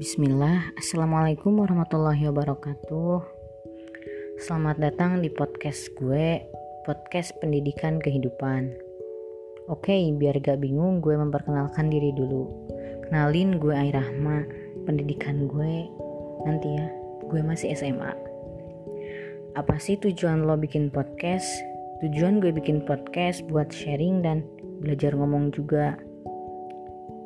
Bismillah, Assalamualaikum warahmatullahi wabarakatuh. Selamat datang di podcast gue, podcast pendidikan kehidupan. Oke, biar gak bingung gue memperkenalkan diri dulu. Kenalin gue Airahma, pendidikan gue nanti ya, gue masih SMA Apa sih tujuan lo bikin podcast? Tujuan gue bikin podcast buat sharing dan belajar ngomong juga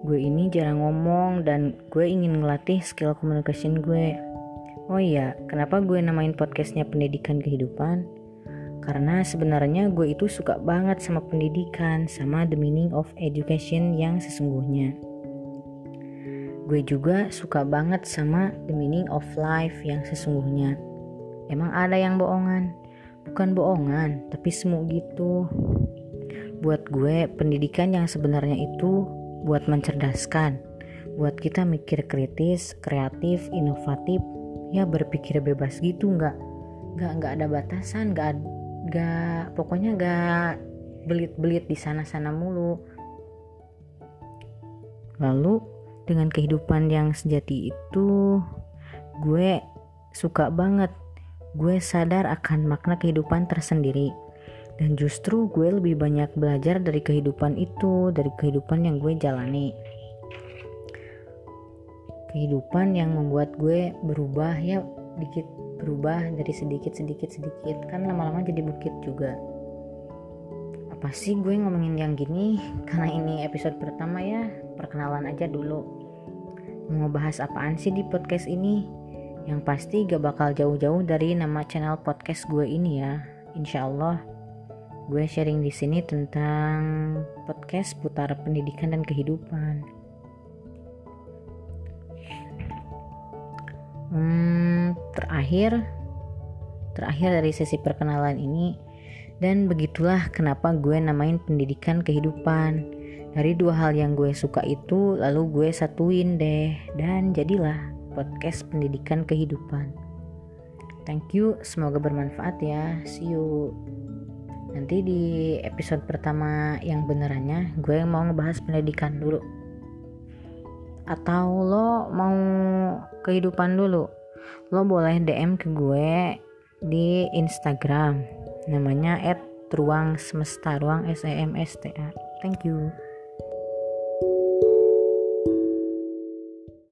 gue ini jarang ngomong dan gue ingin ngelatih skill communication gue. Oh iya, kenapa gue namain podcastnya pendidikan kehidupan? Karena sebenarnya gue itu suka banget sama pendidikan, sama the meaning of education yang sesungguhnya. Gue juga suka banget sama the meaning of life yang sesungguhnya. Emang ada yang bohongan? Bukan bohongan, tapi semu gitu. Buat gue, pendidikan yang sebenarnya itu buat mencerdaskan, buat kita mikir kritis, kreatif, inovatif, ya berpikir bebas gitu nggak nggak nggak ada batasan, nggak nggak pokoknya nggak belit-belit di sana-sana mulu. Lalu dengan kehidupan yang sejati itu, gue suka banget. Gue sadar akan makna kehidupan tersendiri dan justru gue lebih banyak belajar dari kehidupan itu dari kehidupan yang gue jalani. Kehidupan yang membuat gue berubah ya dikit berubah dari sedikit sedikit sedikit. Kan lama-lama jadi bukit juga. Apa sih gue ngomongin yang gini? Karena ini episode pertama ya. Perkenalan aja dulu. Mau ngebahas apaan sih di podcast ini? Yang pasti gak bakal jauh-jauh dari nama channel podcast gue ini ya. Insya Allah Gue sharing di sini tentang podcast putar pendidikan dan kehidupan. Hmm, terakhir terakhir dari sesi perkenalan ini dan begitulah kenapa gue namain pendidikan kehidupan. Dari dua hal yang gue suka itu lalu gue satuin deh dan jadilah podcast pendidikan kehidupan. Thank you, semoga bermanfaat ya. See you. Nanti di episode pertama yang benerannya gue mau ngebahas pendidikan dulu. Atau lo mau kehidupan dulu? Lo boleh DM ke gue di Instagram. Namanya @ruang semesta ruang S E. Thank you.